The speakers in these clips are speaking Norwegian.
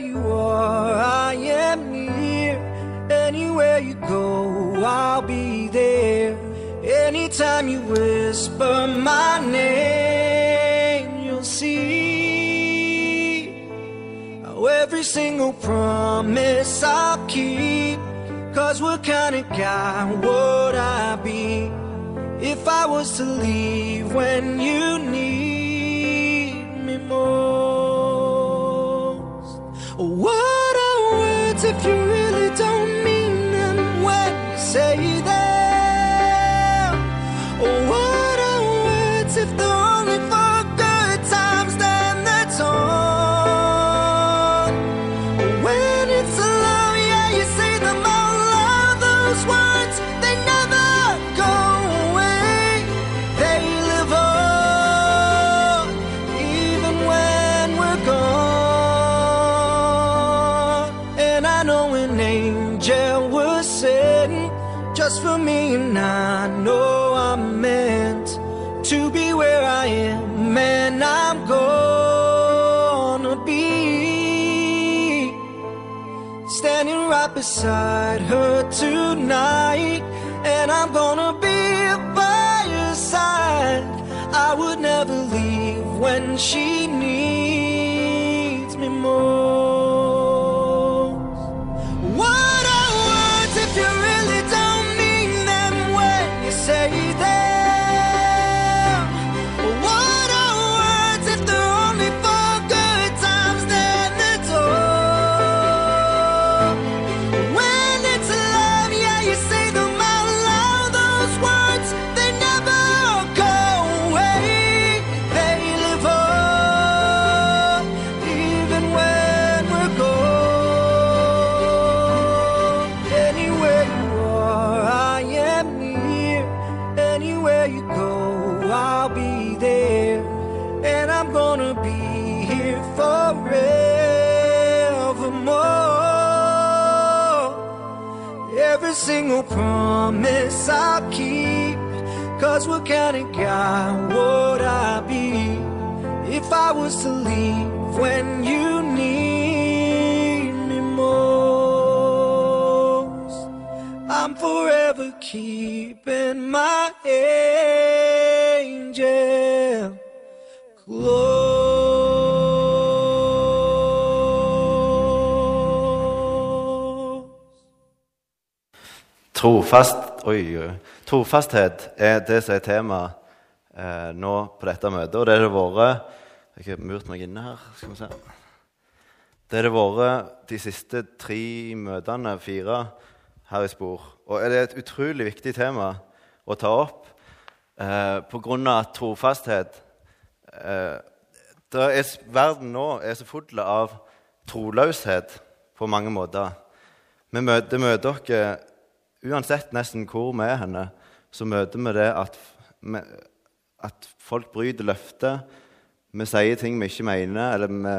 You are, I am near. Anywhere you go, I'll be there. Anytime you whisper my name, you'll see how every single promise I'll keep. Cause what kind of guy would I be if I was to leave when you beside her tonight, and I'm gonna Trofast, oi. Trofasthet er det som er tema eh, nå på dette møtet. Og det har det vært Jeg har murt meg inne her. skal vi se. Det har det vært de siste tre møtene, fire, her i Spor. Og det er et utrolig viktig tema å ta opp eh, av trofasthet. Eh, er, verden nå er så full av troløshet på mange måter. Vi møter, møter dere uansett nesten hvor vi er henne, så møter vi det at, at folk bryter løfter. Vi sier ting vi ikke mener, eller vi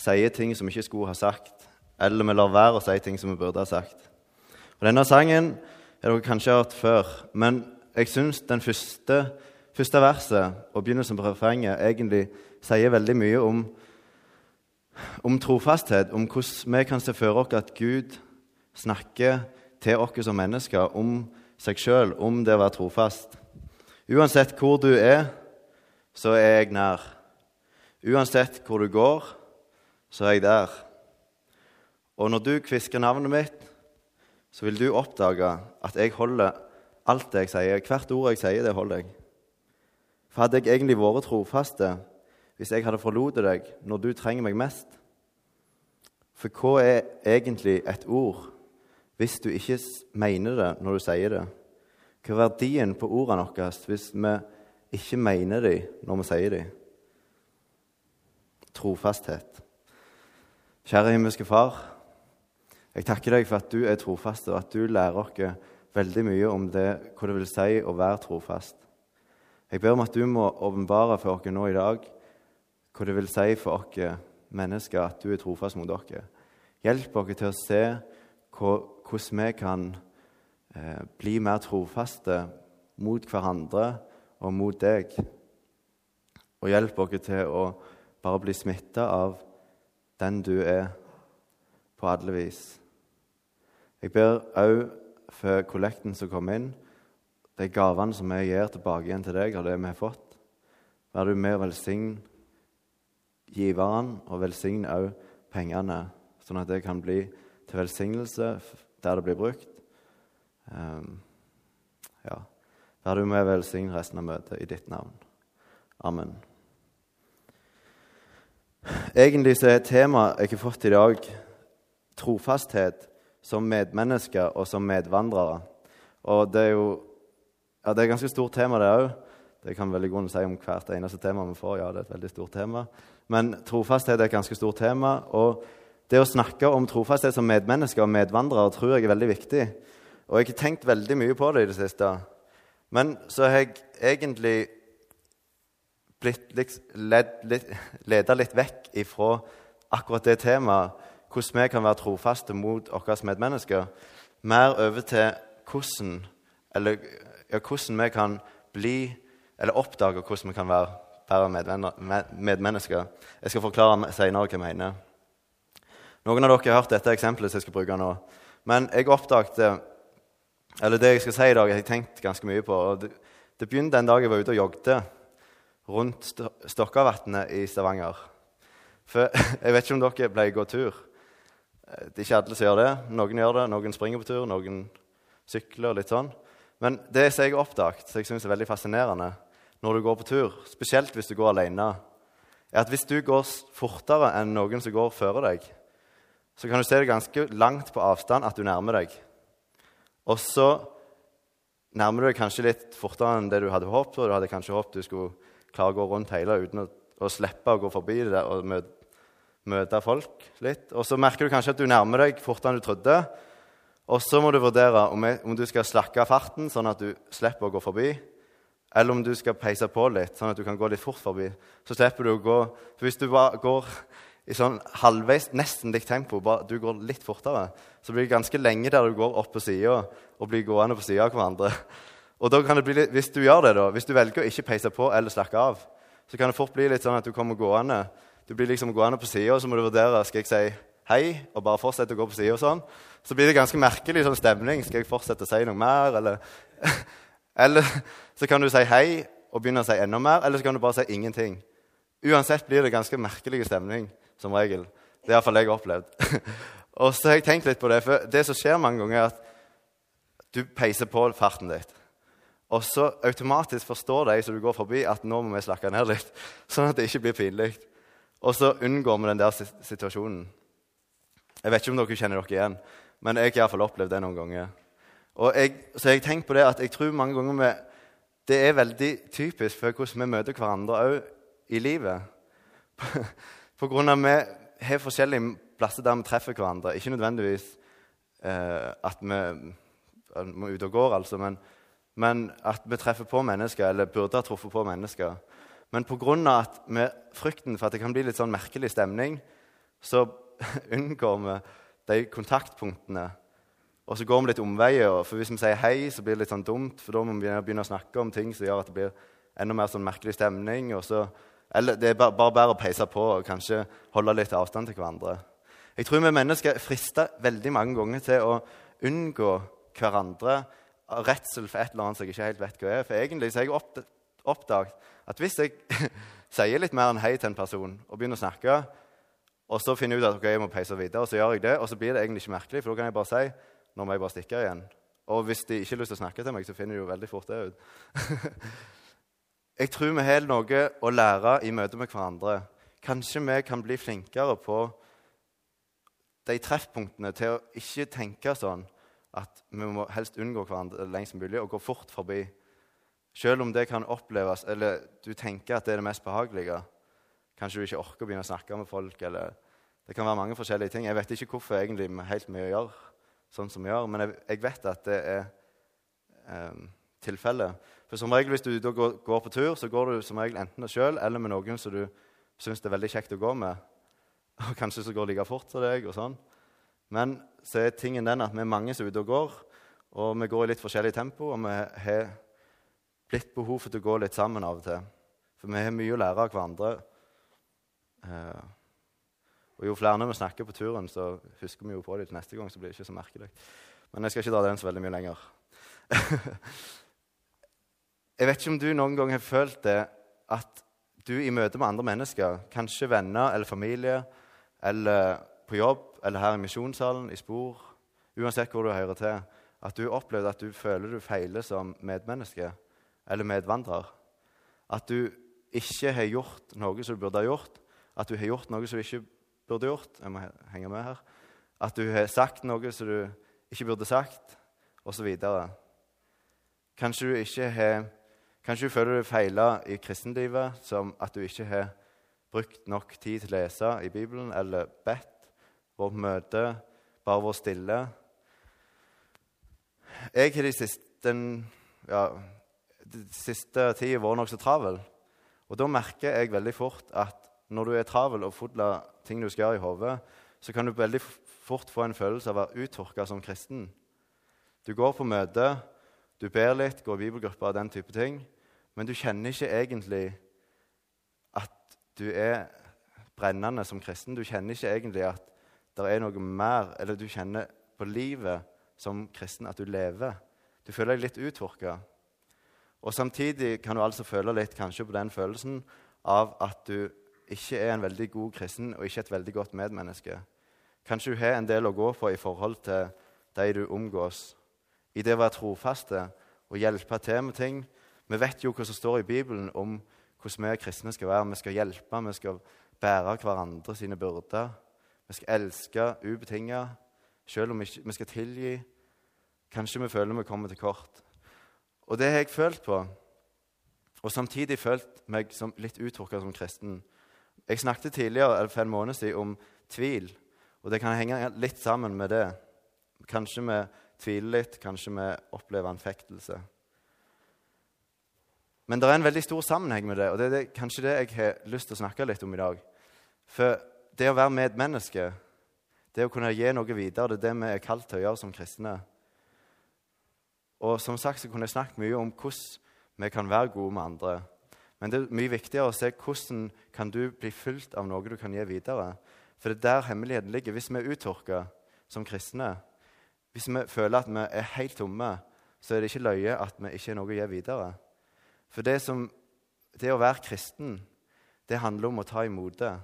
sier ting som vi ikke skulle ha sagt. Eller vi lar være å si ting som vi burde ha sagt. Og Denne sangen har dere kanskje hørt før, men jeg syns den første, første verset og begynnelsen på refrenget egentlig sier veldig mye om, om trofasthet, om hvordan vi kan se for oss at Gud snakker til oss som mennesker om seg sjøl, om det å være trofast. Uansett hvor du er, så er jeg nær. Uansett hvor du går, så er jeg der. Og når du kvisker navnet mitt, så vil du oppdage at jeg holder alt det jeg sier. Hvert ord jeg sier, det holder jeg. For hadde jeg egentlig vært trofaste hvis jeg hadde forlatt deg når du trenger meg mest? For hva er egentlig et ord hvis du ikke mener det når du sier det? Hva er verdien på ordene våre hvis vi ikke mener dem når vi sier dem? Trofasthet. Kjære himmelske Far. Jeg takker deg for at du er trofast, og at du lærer oss veldig mye om det, hva det vil si å være trofast. Jeg ber om at du må åpenbare for oss nå i dag hva det vil si for oss mennesker at du er trofast mot dere. Hjelp oss til å se hvordan vi kan eh, bli mer trofaste mot hverandre og mot deg. Og hjelp oss til å bare bli smitta av den du er, på alle vis. Jeg ber òg for kollekten som kom inn, de gavene som vi gir tilbake igjen til deg av det vi har fått. Vær du med og velsign giveren, og velsign òg pengene, sånn at det kan bli til velsignelse der det blir brukt. Um, ja. Vær du med og velsign resten av møtet i ditt navn. Amen. Egentlig så er temaet jeg har fått i dag, trofasthet som medmennesker og som medvandrere. Og det er jo ja, det er et ganske stort tema, det òg. Det kan veldig godt si om hvert eneste tema vi får. Ja, det er et veldig stort tema. Men trofasthet er et ganske stort tema. Og det å snakke om trofasthet som medmennesker og medvandrere tror jeg er veldig viktig. Og jeg har tenkt veldig mye på det i det siste. Men så har jeg egentlig blitt liksom, leda litt vekk ifra akkurat det temaet, hvordan vi kan være trofaste mot våre medmennesker, mer over til hvordan, eller, ja, hvordan vi kan bli eller oppdage hvordan vi kan være bedre medmennesker. Jeg skal forklare senere hva jeg mener. Noen av dere har hørt dette eksempelet som jeg skal bruke nå. Men jeg oppdagte Eller det jeg skal si i dag, jeg har tenkt ganske mye på. og Det, det begynte en dag jeg var ute og jogget rundt Stokkavatnet i Stavanger. For jeg vet ikke om dere å gå tur. Det er ikke alle som gjør det. Noen gjør det, noen springer på tur, noen sykler. litt sånn. Men det som jeg har oppdaget, som jeg synes er veldig fascinerende, når du går på tur, spesielt hvis du går alene, er at hvis du går fortere enn noen som går før deg, så kan du se det ganske langt på avstand at du nærmer deg. Og så nærmer du deg kanskje litt fortere enn det du hadde håpet. og Du hadde kanskje håpet du skulle klare å gå rundt hele uten å, å slippe å gå forbi det og møte, møte folk litt. Og så merker du kanskje at du nærmer deg fortere enn du trodde. Og så må du vurdere om, om du skal slakke farten, sånn at du slipper å gå forbi eller om du skal peise på litt, sånn at du kan gå litt fort forbi. Så slipper du å gå For hvis du bare går i sånn halvveis, nesten likt tempo, bare du går litt fortere, så blir det ganske lenge der du går opp på sida og blir gående på sida av hverandre. Og da kan det bli litt, Hvis du gjør det da, hvis du velger å ikke peise på eller slakke av, så kan det fort bli litt sånn at du kommer gående du blir liksom gående på sida, så må du vurdere skal jeg si hei og bare fortsette å gå på sida. Sånn. Så blir det ganske merkelig sånn stemning. Skal jeg fortsette å si noe mer? Eller eller så kan du si hei og begynne å si enda mer, eller så kan du bare si ingenting. Uansett blir det ganske merkelig stemning, som regel. Det er iallfall jeg har opplevd. og så har jeg tenkt litt på det, for det som skjer mange ganger, er at du peiser på farten ditt. Og så automatisk forstår de som du går forbi, at nå må vi slakke ned litt. Sånn at det ikke blir pinlig. Og så unngår vi den der situasjonen. Jeg vet ikke om dere kjenner dere igjen, men jeg har iallfall opplevd det noen ganger. Og jeg, så jeg tenkt på det at jeg tror mange ganger vi, det er veldig typisk for hvordan vi møter hverandre òg i livet. På grunn av vi har forskjellige plasser der vi treffer hverandre. Ikke nødvendigvis eh, at vi må ut og går, altså, men, men, at vi treffer på mennesker, eller burde ha truffet på mennesker. Men pga. frykten for at det kan bli litt sånn merkelig stemning, så unngår vi de kontaktpunktene og så går vi litt omveier. For hvis vi sier hei, så blir det litt sånn dumt. For da må vi begynne å snakke om ting som gjør at det blir enda mer sånn merkelig stemning. og Så, eller det er bare, bare å peise på og kanskje holde litt avstand til hverandre. Jeg tror vi mennesker er frista veldig mange ganger til å unngå hverandre av redsel for et eller annet som jeg ikke helt vet hva er. For egentlig så har jeg oppdaget at hvis jeg sier litt mer enn hei til en person og begynner å snakke, og så finner jeg ut at okay, jeg må peise videre, og så gjør jeg det, og så blir det egentlig ikke merkelig, for da kan jeg bare si nå må jeg bare stikke igjen. Og hvis de ikke har lyst til å snakke til meg, så finner de jo veldig fort det ut. jeg tror vi har noe å lære i møte med hverandre. Kanskje vi kan bli flinkere på de treffpunktene til å ikke tenke sånn at vi må helst unngå hverandre lengst mulig og gå fort forbi. Selv om det kan oppleves, eller du tenker at det er det mest behagelige. Kanskje du ikke orker å begynne å snakke med folk. eller Det kan være mange forskjellige ting. Jeg vet ikke hvorfor egentlig vi helt mye gjør sånn som vi gjør. Men jeg, jeg vet at det er eh, tilfellet. For som regel hvis du da går, går, på tur, så går du som regel enten sjøl eller med noen som du syns det er veldig kjekt å gå med. Og kanskje som går like fort som deg. og sånn. Men så er tingen den at vi er mange som er ute og går, og vi går i litt forskjellig tempo. Og vi har blitt behov for å gå litt sammen av og til. For vi har mye å lære av hverandre. Eh, Og jo flere vi snakker på turen, så husker vi jo på det til neste gang. så blir det ikke så merkelig. Men jeg skal ikke dra den så veldig mye lenger. jeg vet ikke om du noen gang har følt det at du i møte med andre mennesker, kanskje venner eller familie, eller på jobb eller her i misjonssalen, i spor, uansett hvor du hører til, at du opplevde at du føler du feiler som medmenneske eller medvandrer. At du ikke har gjort noe som du burde ha gjort, at du har gjort noe som du ikke burde gjort. Jeg må henge med her. At du har sagt noe som du ikke burde sagt, osv. Kanskje du ikke har Kanskje føler du feiler i kristenlivet, som at du ikke har brukt nok tid til å lese i Bibelen eller bedt, vært på møte, bare vært stille. Jeg har de siste, ja, de siste tida vært nokså travel. Og da merker jeg veldig fort at når du er travel og full av ting du skal gjøre i hodet, så kan du veldig fort få en følelse av å være uttørka som kristen. Du går på møte, du ber litt, går i bibelgrupper og den type ting, men du kjenner ikke egentlig at du er brennende som kristen. Du kjenner ikke egentlig at det er noe mer, eller du kjenner på livet som kristen at du lever. Du føler deg litt uttørka. Og samtidig kan du altså føle litt kanskje på den følelsen av at du ikke er en veldig god kristen og ikke et veldig godt medmenneske. Kanskje du har en del å gå på i forhold til de du omgås. I det å være trofaste og hjelpe til med ting. Vi vet jo hva som står i Bibelen om hvordan vi kristne skal være. Vi skal hjelpe, vi skal bære hverandre sine byrder. Vi skal elske ubetinga, selv om vi, ikke, vi skal tilgi. Kanskje vi føler vi kommer til kort. Og det har jeg følt på. Og samtidig følt meg som litt uttørka som kristen. Jeg snakket tidligere for en måned siden om tvil, og det kan henge litt sammen med det. Kanskje vi tviler litt, kanskje vi opplever anfektelse. Men det er en veldig stor sammenheng med det, og det er det, kanskje det jeg har lyst til å snakke litt om i dag. For det å være medmenneske, det å kunne gi noe videre, det er det vi er kalt til å gjøre som kristne. Og som sagt så kunne jeg snakket mye om hvordan vi kan være gode med andre. Men det er mye viktigere å se hvordan kan du bli fulgt av noe du kan gi videre. For det er der hemmeligheten ligger. Hvis vi er uttørka som kristne, hvis vi føler at vi er helt tomme, så er det ikke løye at vi ikke har noe å gi videre. For det, som, det å være kristen, det handler om å ta imot det.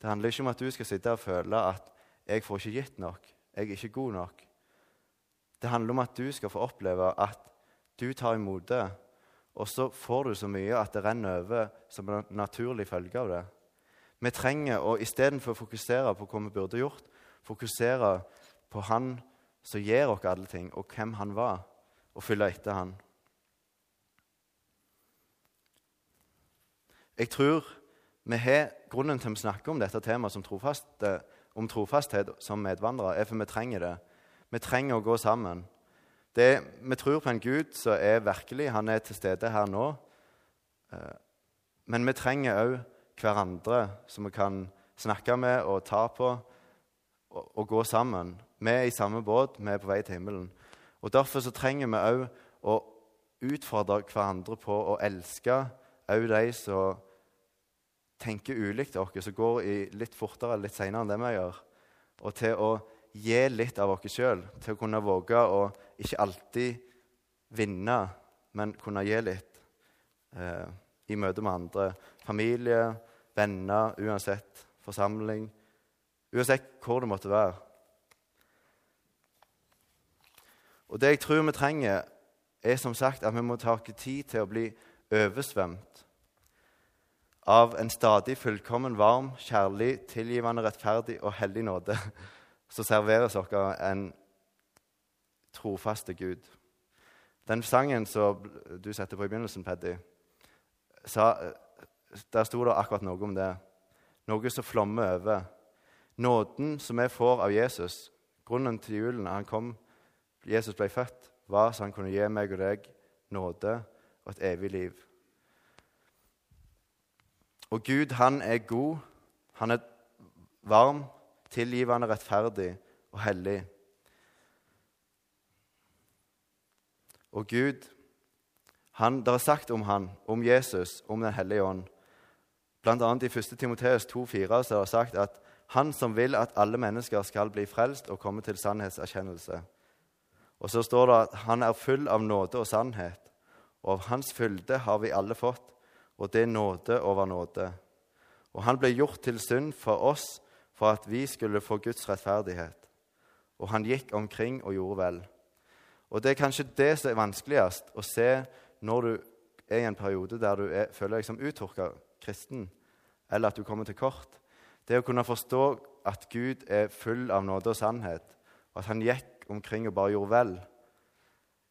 Det handler ikke om at du skal sitte og føle at 'jeg får ikke gitt nok', 'jeg er ikke god nok'. Det handler om at du skal få oppleve at du tar imot det, og så får du så mye at det renner over som en naturlig følge av det. Vi trenger å istedenfor å fokusere på hva vi burde gjort, fokusere på Han som gir oss alle ting, og hvem Han var, og følge etter Han. Jeg tror vi har grunnen til å snakke om dette temaet som trofast, om trofasthet som medvandrere, er for vi trenger det. Vi trenger å gå sammen. Det, vi tror på en Gud som er virkelig. Han er til stede her nå. Eh, men vi trenger òg hverandre som vi kan snakke med og ta på og, og, gå sammen. Vi er i samme båt, vi er på vei til himmelen. Og Derfor så trenger vi òg å utfordre hverandre på å elske òg de som tenker ulikt oss, som går i litt fortere litt seinere enn det vi gjør. Og til å gi litt av oss sjøl, til å kunne våge å ikke alltid vinne, men kunne gi litt eh, i møte med andre. Familie, venner, uansett forsamling. Uansett hvor det måtte være. Og det jeg tror vi trenger, er som sagt at vi må ta oss tid til å bli oversvømt av en stadig fullkommen, varm, kjærlig, tilgivende, rettferdig og hellig nåde som serveres oss en trofaste Gud. Den sangen som du setter på i begynnelsen, Paddy, der sto det akkurat noe om det. Noe som flommer over. Nåden som vi får av Jesus, grunnen til julen han kom, Jesus ble født, var så han kunne gi meg og deg nåde og et evig liv. Og Gud, han er god. Han er varm, tilgivende, rettferdig og hellig. Og Gud, han, det er sagt om han, om Jesus, om Den hellige ånd. Blant annet i 1. Timoteus 2,4 er det sagt at Han som vil at alle mennesker skal bli frelst og komme til sannhetserkjennelse. Og så står det at han er full av nåde og sannhet, og av hans fylde har vi alle fått, og det er nåde over nåde. Og han ble gjort til synd for oss for at vi skulle få Guds rettferdighet. Og han gikk omkring og gjorde vel. Og det er kanskje det som er vanskeligst å se når du er i en periode der du er, føler deg som uttørka kristen, eller at du kommer til kort. Det å kunne forstå at Gud er full av nåde og sannhet, og at han gikk omkring og bare gjorde vel.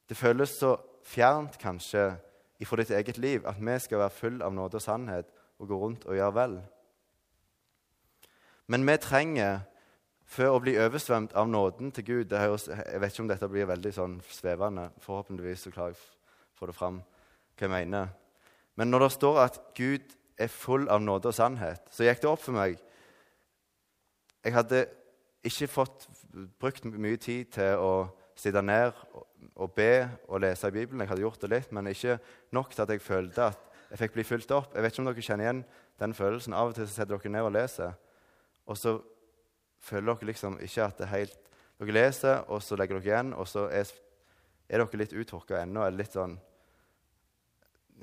Det føles så fjernt kanskje ifra ditt eget liv at vi skal være full av nåde og sannhet og gå rundt og gjøre vel. Men vi trenger, før å bli oversvømt av nåden til Gud høres, Jeg vet ikke om dette blir veldig sånn svevende. Forhåpentligvis så klarer jeg å få det fram hva jeg mener. Men når det står at Gud er full av nåde og sannhet, så gikk det opp for meg Jeg hadde ikke fått brukt mye tid til å sitte ned og be og lese i Bibelen. Jeg hadde gjort det litt, men ikke nok til at jeg følte at jeg fikk bli fulgt opp. Jeg vet ikke om dere kjenner igjen den følelsen. Av og til setter dere ned og leser, og så føler dere liksom ikke at det er helt Dere leser, og så legger dere igjen, og så er, er dere litt uttørka ennå. eller litt sånn,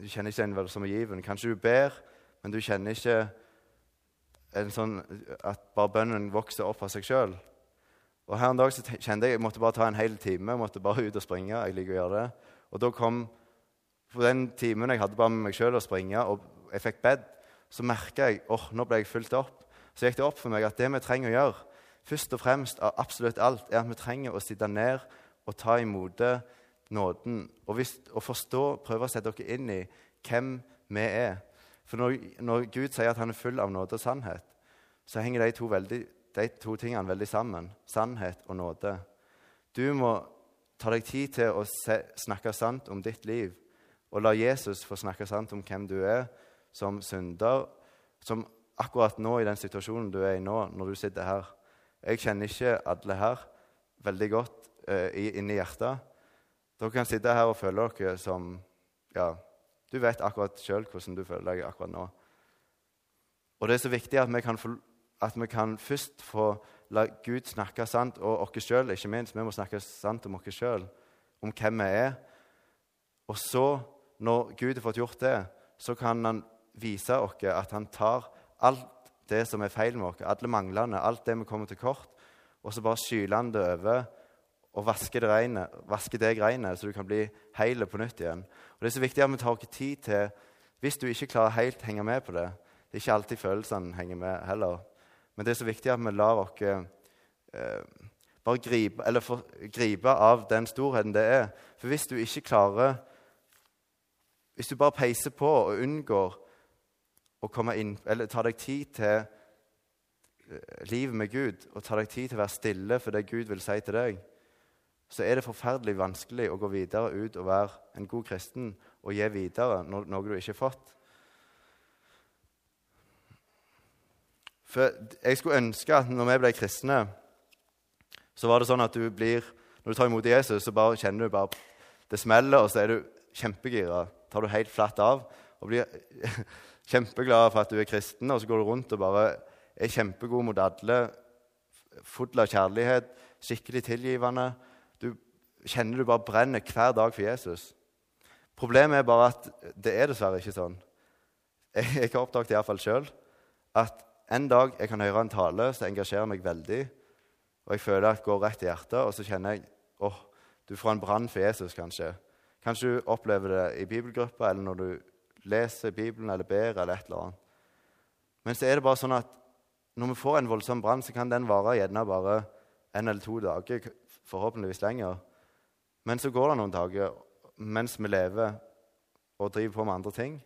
Du kjenner ikke er given. Kanskje du ber, men du kjenner ikke en sånn, at bare bønnen vokser opp av seg sjøl. Og Her en dag så kjente jeg jeg måtte bare ta en hel time. Jeg måtte bare ut og springe. jeg liker å gjøre det. Og da kom på den timen jeg hadde bare med meg sjøl å springe, og jeg fikk bedt, så merka jeg åh, nå ble jeg fulgt opp. Så gikk det opp for meg at det vi trenger å gjøre, først og fremst av absolutt alt, er at vi trenger å sitte ned og ta imot nåden. Og, hvis, og forstå, prøve å sette dere inn i hvem vi er. For når, når, Gud sier at han er full av nåde og sannhet, så henger de to, veldig, de to tingene veldig sammen. Sannhet og nåde. Du må ta deg tid til å se, snakke sant om ditt liv og la Jesus få snakke sant om hvem du er som synder, som akkurat nå i den situasjonen du er i nå, når du sitter her. Jeg kjenner ikke alle her veldig godt uh, inni hjertet. Dere kan sitte her og føle dere som Ja, du vet akkurat sjøl hvordan du føler deg akkurat nå. Og det er så viktig at vi kan, få, at vi kan først få la Gud snakke sant, og oss sjøl, ikke minst. Vi må snakke sant om oss sjøl, om hvem vi er. Og så når Gud har fått gjort det, så kan han vise oss at han tar alt det som er feil med oss, alle manglene, alt det vi kommer til kort, og så bare skyler han det over og vasker det, reine, vasker det greinet, så du kan bli heil på nytt igjen. Og Det er så viktig at vi tar oss tid til Hvis du ikke klarer helt henge med på det Det er ikke alltid følelsene henger med heller. Men det er så viktig at vi lar oss eh, bare gripe, for, gripe av den storheten det er. For hvis du ikke klarer hvis du bare peiser på og unngår å komme inn, eller tar deg tid til eh, livet med Gud og tar deg tid til å være stille for det Gud vil si til deg, så er det forferdelig vanskelig å gå videre ut og være en god kristen og gi videre noe du ikke har fått. For jeg skulle ønske at når vi ble kristne, så var det sånn at du blir Når du tar imot Jesus, så bare kjenner du bare det smeller, og så er du kjempegira tar du helt flatt av og blir kjempeglad for at du er kristen, og så går du rundt og bare er kjempegod mot alle, full av kjærlighet, skikkelig tilgivende. Du kjenner du bare brenner hver dag for Jesus. Problemet er bare at det er dessverre ikke sånn. Jeg, jeg har oppdaget iallfall sjøl at en dag jeg kan høre en tale som engasjerer meg veldig, og jeg føler at det går rett i hjertet, og så kjenner jeg åh, oh, du får en brann for Jesus, kanskje. Kanskje du opplever det i bibelgruppa, eller når du leser Bibelen eller ber. eller et eller annet. Men så er det bare sånn at når vi får en voldsom brann, så kan den vare gjerne bare en eller to dager, forhåpentligvis lenger. Men så går det noen dager mens vi lever og driver på med andre ting.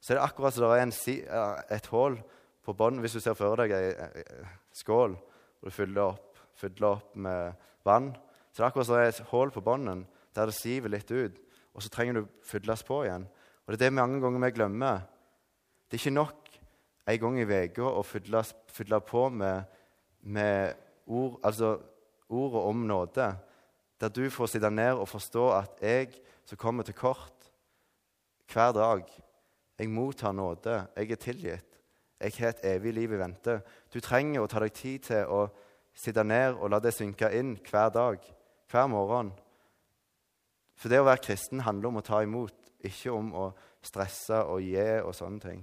Så er det akkurat som det er en, et hull på bånn. Hvis du ser for deg ei skål og du fyller opp, fyller opp med vann, så er det akkurat som er et hull på bånden der det siver litt ut, og så trenger du fylles på igjen. Og Det er det mange ganger vi glemmer. Det er ikke nok en gang i uka å fylle, på med, med ord, altså ordet om nåde, der du får sitte ned og forstå at jeg som kommer til kort hver dag Jeg mottar nåde. Jeg er tilgitt. Jeg har et evig liv i vente. Du trenger å ta deg tid til å sitte ned og la det synke inn hver dag, hver morgen. For det å være kristen handler om å ta imot, ikke om å stresse og gi og sånne ting.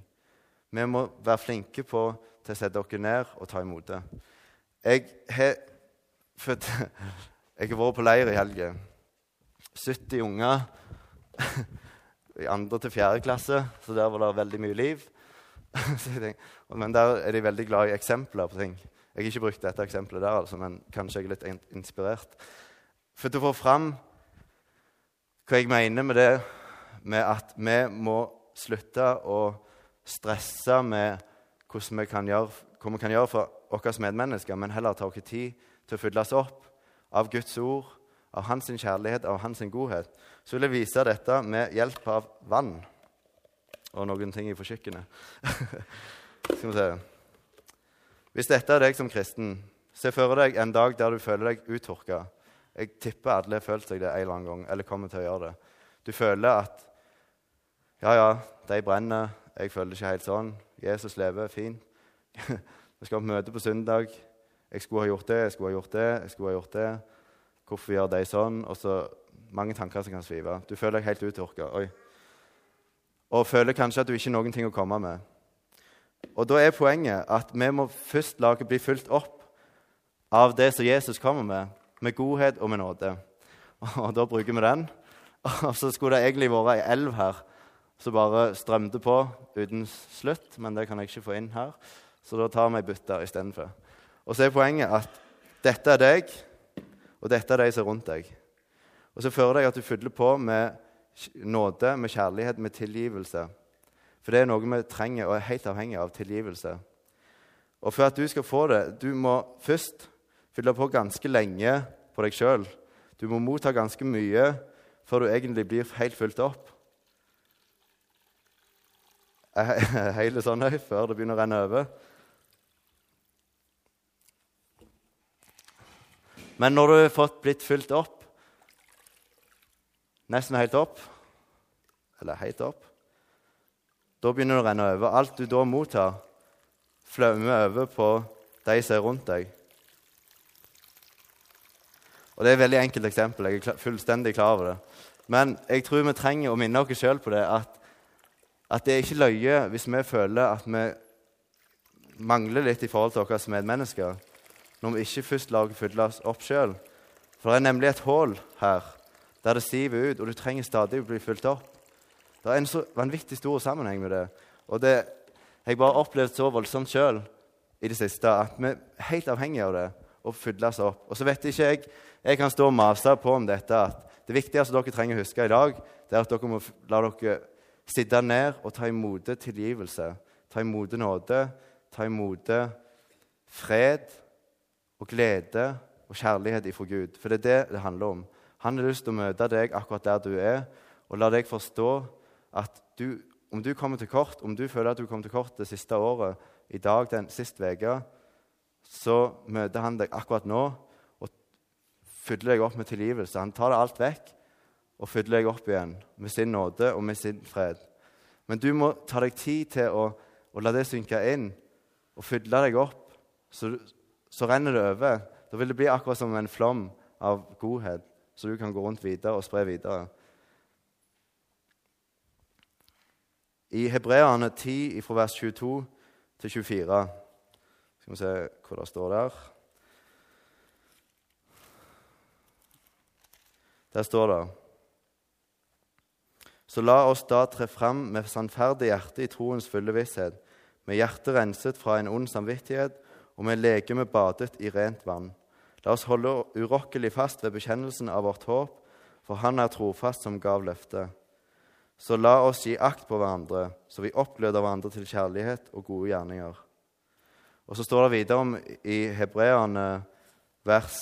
Vi må være flinke på til å sette dere ned og ta imot det. Jeg har, jeg har vært på leir i helga. 70 unger i andre til fjerde klasse, så der var det veldig mye liv. men der er de veldig glad i eksempler på ting. Jeg har ikke brukt dette eksempelet der, altså, men kanskje jeg er litt inspirert. For å få fram hva jeg mener med det med at vi må slutte å stresse med vi gjøre, hva vi kan gjøre for våre medmennesker, men heller ta oss tid til å fylles opp av Guds ord, av Hans kjærlighet, av Hans godhet. Så vil jeg vise dette med hjelp av vann og noen ting fra kjøkkenet. Skal vi se. Hvis dette er deg som kristen, se for deg en dag der du føler deg uttørka. Jeg tipper alle har følt seg det en eller annen gang, eller kommer til å gjøre det. Du føler at ja, ja, de brenner, jeg føler det ikke helt sånn. Jesus lever, fint. Vi skal ha møte på søndag. Jeg skulle ha gjort det, jeg skulle ha gjort det, jeg skulle ha gjort det. Hvorfor gjør de sånn? Og så mange tanker som kan svive. Du føler deg helt uttørka. Og føler kanskje at du ikke har noen ting å komme med. Og da er poenget at vi må først la bli fulgt opp av det som Jesus kommer med, med godhet og med nåde. Og da bruker vi den. Og så skulle det egentlig vært ei elv her som bare strømte på uten slutt, men det kan jeg ikke få inn her. Så da tar vi ei bytte istedenfor. Og så er poenget at dette er deg, og dette er de som er rundt deg. Og så fører deg at du fyller på med nåde, med kjærlighet, med tilgivelse. For det er noe vi trenger og er helt avhengig av tilgivelse. Og for at du skal få det, du må først fylle på ganske lenge på deg sjøl. Du må motta ganske mye før du egentlig blir helt fulgt opp. Hele sånn høy før det begynner å renne over. Men når du har fått blitt fylt opp, nesten helt opp, eller helt opp, da begynner det å renne over. Alt du da mottar, flømmer over på de som er rundt deg. Og Det er et veldig enkelt eksempel. Jeg er fullstendig klar over det. Men jeg tror vi trenger å minne oss sjøl på det, at, at, det er ikke løye hvis vi føler at vi mangler litt i forhold til våre medmennesker, når vi ikke først lar oss fylle oss opp sjøl. For det er nemlig et hull her der det siver ut, og du trenger stadig å bli fulgt opp. Det er en så vanvittig stor sammenheng med det. Og det jeg bare opplevd så voldsomt sjøl i det siste at vi er helt avhengige av det å fylles opp. Og så vet ikke jeg Jeg kan stå og mase på om dette at det viktigste dere trenger å huske i dag, det er at dere må la dere sitte ned og ta imot tilgivelse. Ta imot nåde, ta imot fred og glede og kjærlighet ifra Gud. For det er det det handler om. Han har lyst til å møte deg akkurat der du er, og la deg forstå at du, om du kommer til kort, om du føler at du kom til kort det siste året, i dag, den siste uke, så møter han deg akkurat nå og fyller deg opp med tilgivelse. Han tar det alt vekk og fyller deg opp igjen med sin nåde og med sin fred. Men du må ta deg tid til å, å la det synke inn og fylle deg opp. Så, så, renner det over. Da vil det bli akkurat som en flom av godhet, så du kan gå rundt videre og spre videre. I Hebreane 10, fra vers 22 til 24 Skal vi se hva det står der. Der står det Så la oss da tre fram med sannferdig hjerte i troens fulle visshet, med hjertet renset fra en ond samvittighet og med legeme badet i rent vann. La oss holde urokkelig fast ved bekjennelsen av vårt håp, for Han er trofast som gav løftet. Så la oss gi akt på hverandre, så vi oppgløder hverandre til kjærlighet og gode gjerninger. Og så står det videre om i Hebreerne vers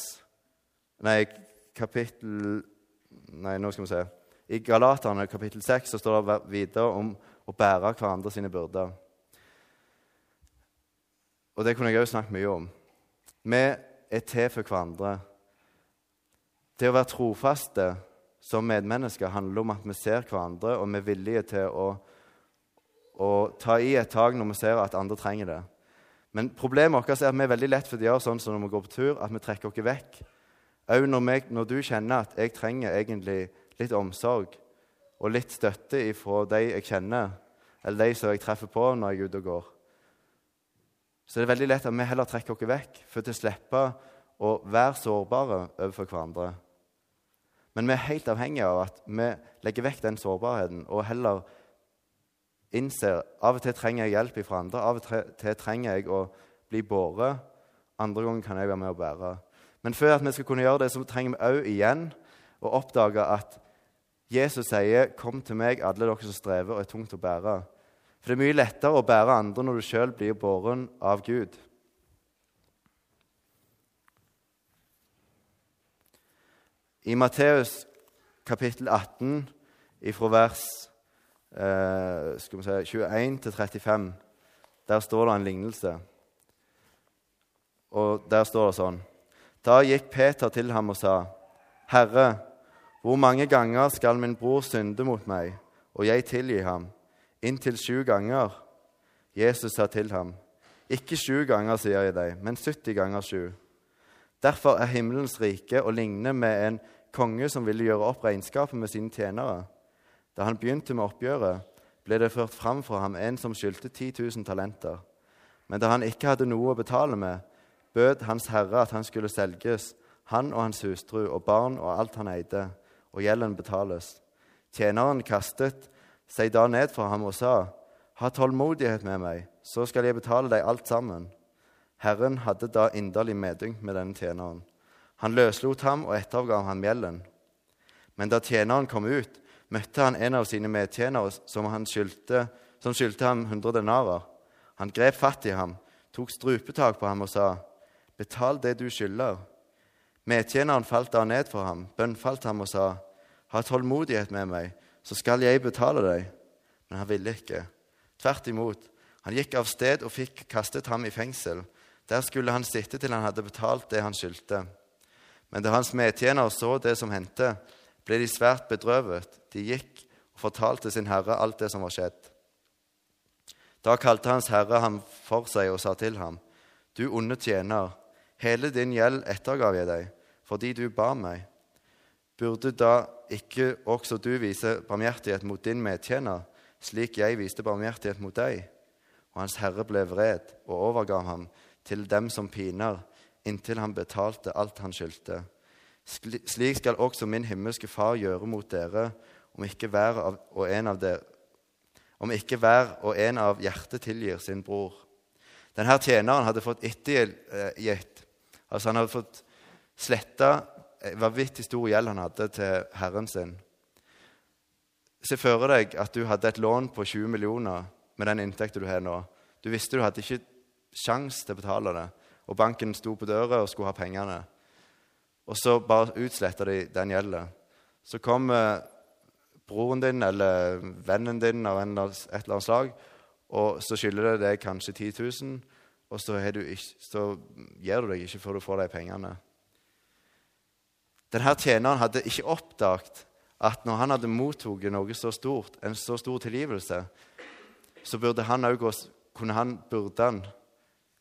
Nei, kapittel Nei, nå skal vi se. I Galaterne kapittel 6 så står det videre om å bære hverandre sine byrder. Og det kunne jeg òg snakket mye om. Vi er til for hverandre. Det å være trofaste som medmennesker handler om at vi ser hverandre, og vi er villige til å, å ta i et tak når vi ser at andre trenger det. Men problemet vårt er at vi er veldig lett for å gjøre sånn som når vi går på tur, at vi trekker oss vekk. Òg når, når, du kjenner at jeg trenger egentlig litt omsorg og litt støtte fra de jeg kjenner, eller de som jeg treffer på når jeg er ute og går. Så det er veldig lett at vi heller trekker oss vekk for å slippe å være sårbare overfor hverandre. Men vi er helt avhengige av at vi legger vekk den sårbarheten og heller innser av og til trenger jeg hjelp fra andre. Av og til trenger jeg å bli båret. Andre ganger kan jeg være med å bære. Men før at vi skal kunne gjøre det, så trenger vi òg igjen å oppdage at Jesus sier, 'Kom til meg, alle dere som strever og er tungt å bære'. For det er mye lettere å bære andre når du sjøl blir båren av Gud. I Matteus kapittel 18, fra vers eh, si, 21 til 35, der står det en lignelse. Og der står det sånn Da gikk Peter til ham og sa, 'Herre, hvor mange ganger skal min bror synde mot meg, og jeg tilgi ham?' Inntil sju ganger. Jesus sa til ham, 'Ikke sju ganger, sier jeg deg, men 70 ganger sju.' Derfor er himmelens rike å ligne med en konge som ville gjøre opp regnskapet med sine tjenere. Da han begynte med oppgjøret, ble det ført fram for ham en som skyldte 10 000 talenter. Men da han ikke hadde noe å betale med, bød Hans Herre at han skulle selges, han og hans hustru og barn og alt han eide, og gjelden betales. Tjeneren kastet seg da ned for ham og sa, Ha tålmodighet med meg, så skal jeg betale deg alt sammen. Herren hadde da inderlig medynk med denne tjeneren. Han løslot ham og etteroppgav ham gjelden. Men da tjeneren kom ut, møtte han en av sine medtjenere som, skyldte, som skyldte ham 100 denarer. Han grep fatt i ham, tok strupetak på ham og sa, 'Betal det du skylder.' Medtjeneren falt da ned for ham, bønnfalt ham og sa, 'Ha tålmodighet med meg, så skal jeg betale deg.' Men han ville ikke. Tvert imot. Han gikk av sted og fikk kastet ham i fengsel. Der skulle han sitte til han hadde betalt det han skyldte. Men da hans medtjenere så det som hendte, ble de svært bedrøvet. De gikk og fortalte sin herre alt det som var skjedd. Da kalte hans herre ham for seg og sa til ham, Du onde tjener, hele din gjeld ettergav jeg deg, fordi du ba meg. Burde da ikke også du vise barmhjertighet mot din medtjener, slik jeg viste barmhjertighet mot deg? Og hans herre ble vred og overgav ham til dem som piner, inntil han betalte alt han skyldte. Slik skal også min himmelske Far gjøre mot dere, om ikke hver og en av, dere, hver og en av hjertet tilgir sin bror. Denne tjeneren hadde fått ettergitt. Altså han hadde fått sletta vanvittig stor gjeld han hadde til herren sin. Se for deg at du hadde et lån på 20 millioner med den inntekten du har nå. Du visste du hadde ikke sjans til å betale det, og banken sto på døra og skulle ha pengene. Og så bare utsletter de den gjelda. Så kommer broren din eller vennen din av et eller annet slag, og så skylder det deg kanskje 10 000, og så, ikke, så gir du deg ikke før du får de pengene. Denne tjeneren hadde ikke oppdaget at når han hadde mottatt noe så stort, en så stor tilgivelse, så burde han også kunne han, burde han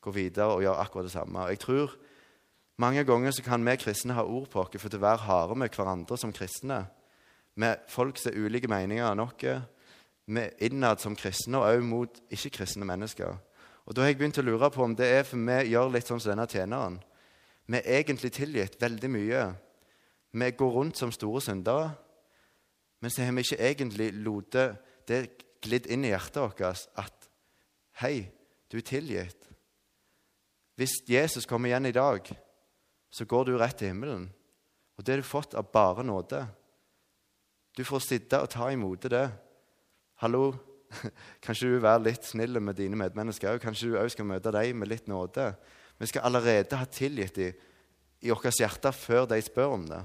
gå videre og gjøre akkurat det samme. Jeg tror mange ganger så kan vi kristne ha ord på oss for å være harde med hverandre som kristne. Med folk som har ulike meninger enn oss. Med innad som kristne, og også mot ikke-kristne mennesker. Og Da har jeg begynt å lure på om det er for vi gjør litt sånn som denne tjeneren. Vi er egentlig tilgitt veldig mye. Vi går rundt som store syndere. Men så har vi ikke egentlig latt det glidd inn i hjertet vårt at Hei, du er tilgitt. Hvis Jesus kommer igjen i dag, så går du rett til himmelen. Og det har du fått av bare nåde. Du får sitte og ta imot det. Hallo, kanskje du vil være litt snill med dine medmennesker òg? Kanskje du òg skal møte dem med litt nåde? Vi skal allerede ha tilgitt dem i vårt hjerte før de spør om det.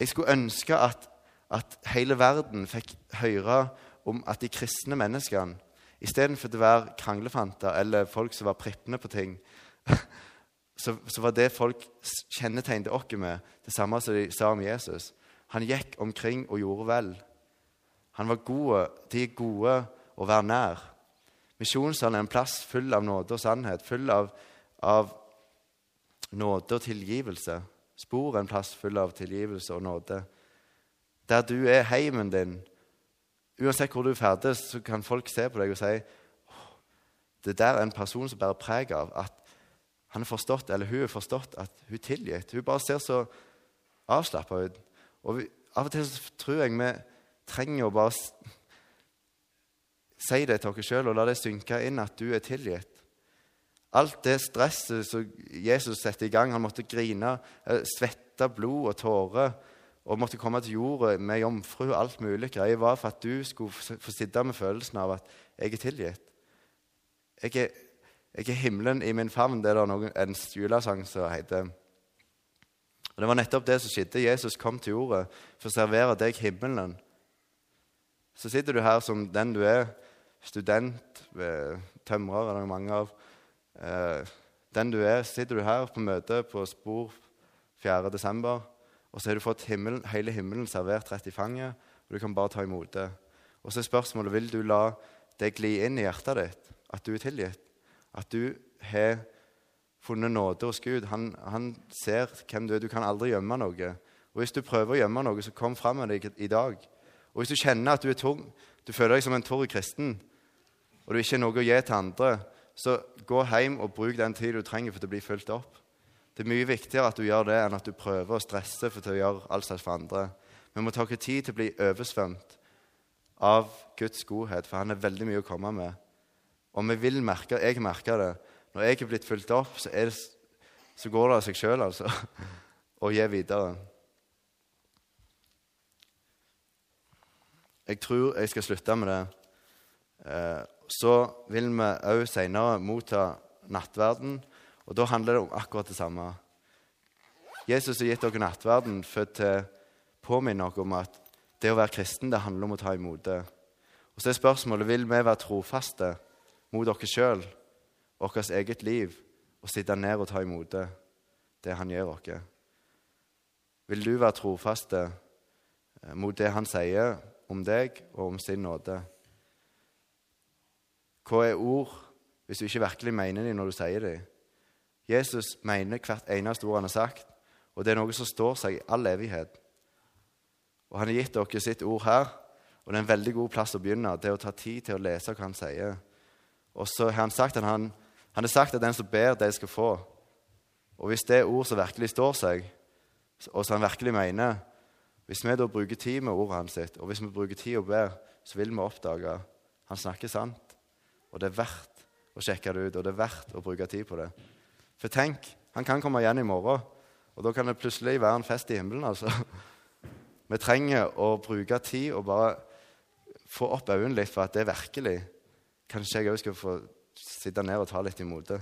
Jeg skulle ønske at, at hele verden fikk høre om at de kristne menneskene Istedenfor å være kranglefanter eller folk som var prippende på ting, så, så, var det folk kjennetegnet oss med, det samme som de sa om Jesus. Han gikk omkring og gjorde vel. Han var gode. De er gode å være nær. Misjonssalen er en plass full av nåde og sannhet, full av, av nåde og tilgivelse. Spor en plass full av tilgivelse og nåde. Der du er heimen din, uansett hvor du ferdes, så kan folk se på deg og si det der er en person som bærer preg av at han er forstått, eller hun er forstått at hun er tilgitt. Hun bare ser så avslappa ut. Og vi, Av og til så tror jeg vi trenger å bare si det til oss sjøl og la det synke inn at du er tilgitt. Alt det stresset som Jesus satte i gang Han måtte grine, eh, svette blod og tårer og måtte komme til jorda med jomfru og alt mulig greier, var for at du skulle få sitte med følelsen av at jeg er tilgitt. Jeg er, jeg er himmelen i min favn, det er noen, en julesang som heter. Og Det var nettopp det som skjedde. Jesus kom til jorda for å servere deg himmelen. Så sitter du her som den du er, student, tømrer, eller mange av. Eh, den du er, sitter du her på møte på Spor 4. desember, og så har du fått himmelen, hele himmelen servert rett i fanget, og du kan bare ta imot det. Og så er spørsmålet vil du la det gli inn i hjertet ditt, at du er tilgitt. At du har funnet nåde hos Gud. Han, han, ser hvem du er. Du kan aldri gjemme noe. Og Hvis du prøver å gjemme noe, så kom fram med det i dag. Og Hvis du kjenner at du er tung, du føler deg som en torr kristen, og du ikke har noe å gi til andre, så gå hjem og bruk den tid du trenger for å bli fulgt opp. Det er mye viktigere at du gjør det, enn at du prøver å stresse for å gjøre alt slags for andre. Vi må ta oss tid til å bli oversvømt av Guds godhet, for han er veldig mye å komme med. Og vi vil merke, jeg merker det. Når jeg er blitt fulgt opp, så, det, så går det av seg sjøl, altså. Å gi videre. Jeg tror jeg skal slutte med det. Eh, så vil vi òg seinere motta nattverden, og da handler det om akkurat det samme. Jesus har gitt dere nattverden for å påminne oss om at det å være kristen det handler om å ta imot det. Og så er spørsmålet vil vi være trofaste mot dere sjøl, vårt eget liv, og sitte ned og ta imot det, det han gjør oss. Vil du være trofaste eh, mot det han sier om deg og om sin nåde? Hva er ord hvis du ikke virkelig mener dem når du sier dem? Jesus mener hvert eneste ord han har sagt, og det er noe som står seg i all evighet. Og Han har gitt dere sitt ord her, og det er en veldig god plass å begynne. Det er å ta tid til å lese hva han sier. Og så har han sagt at han, han har sagt at den som ber, det skal få. Og hvis det er ord som virkelig står seg, og som han virkelig mener Hvis vi da bruker tid med ordet hans, sitt, og hvis vi bruker tid og ber, så vil vi oppdage han snakker sant. Og det er verdt å sjekke det ut, og det er verdt å bruke tid på det. For tenk, han kan komme igjen i morgen, og da kan det plutselig være en fest i himmelen. altså. Vi trenger å bruke tid og bare få opp øynene litt for at det er virkelig Kanskje jeg òg skal få sitte ned og ta litt imot det.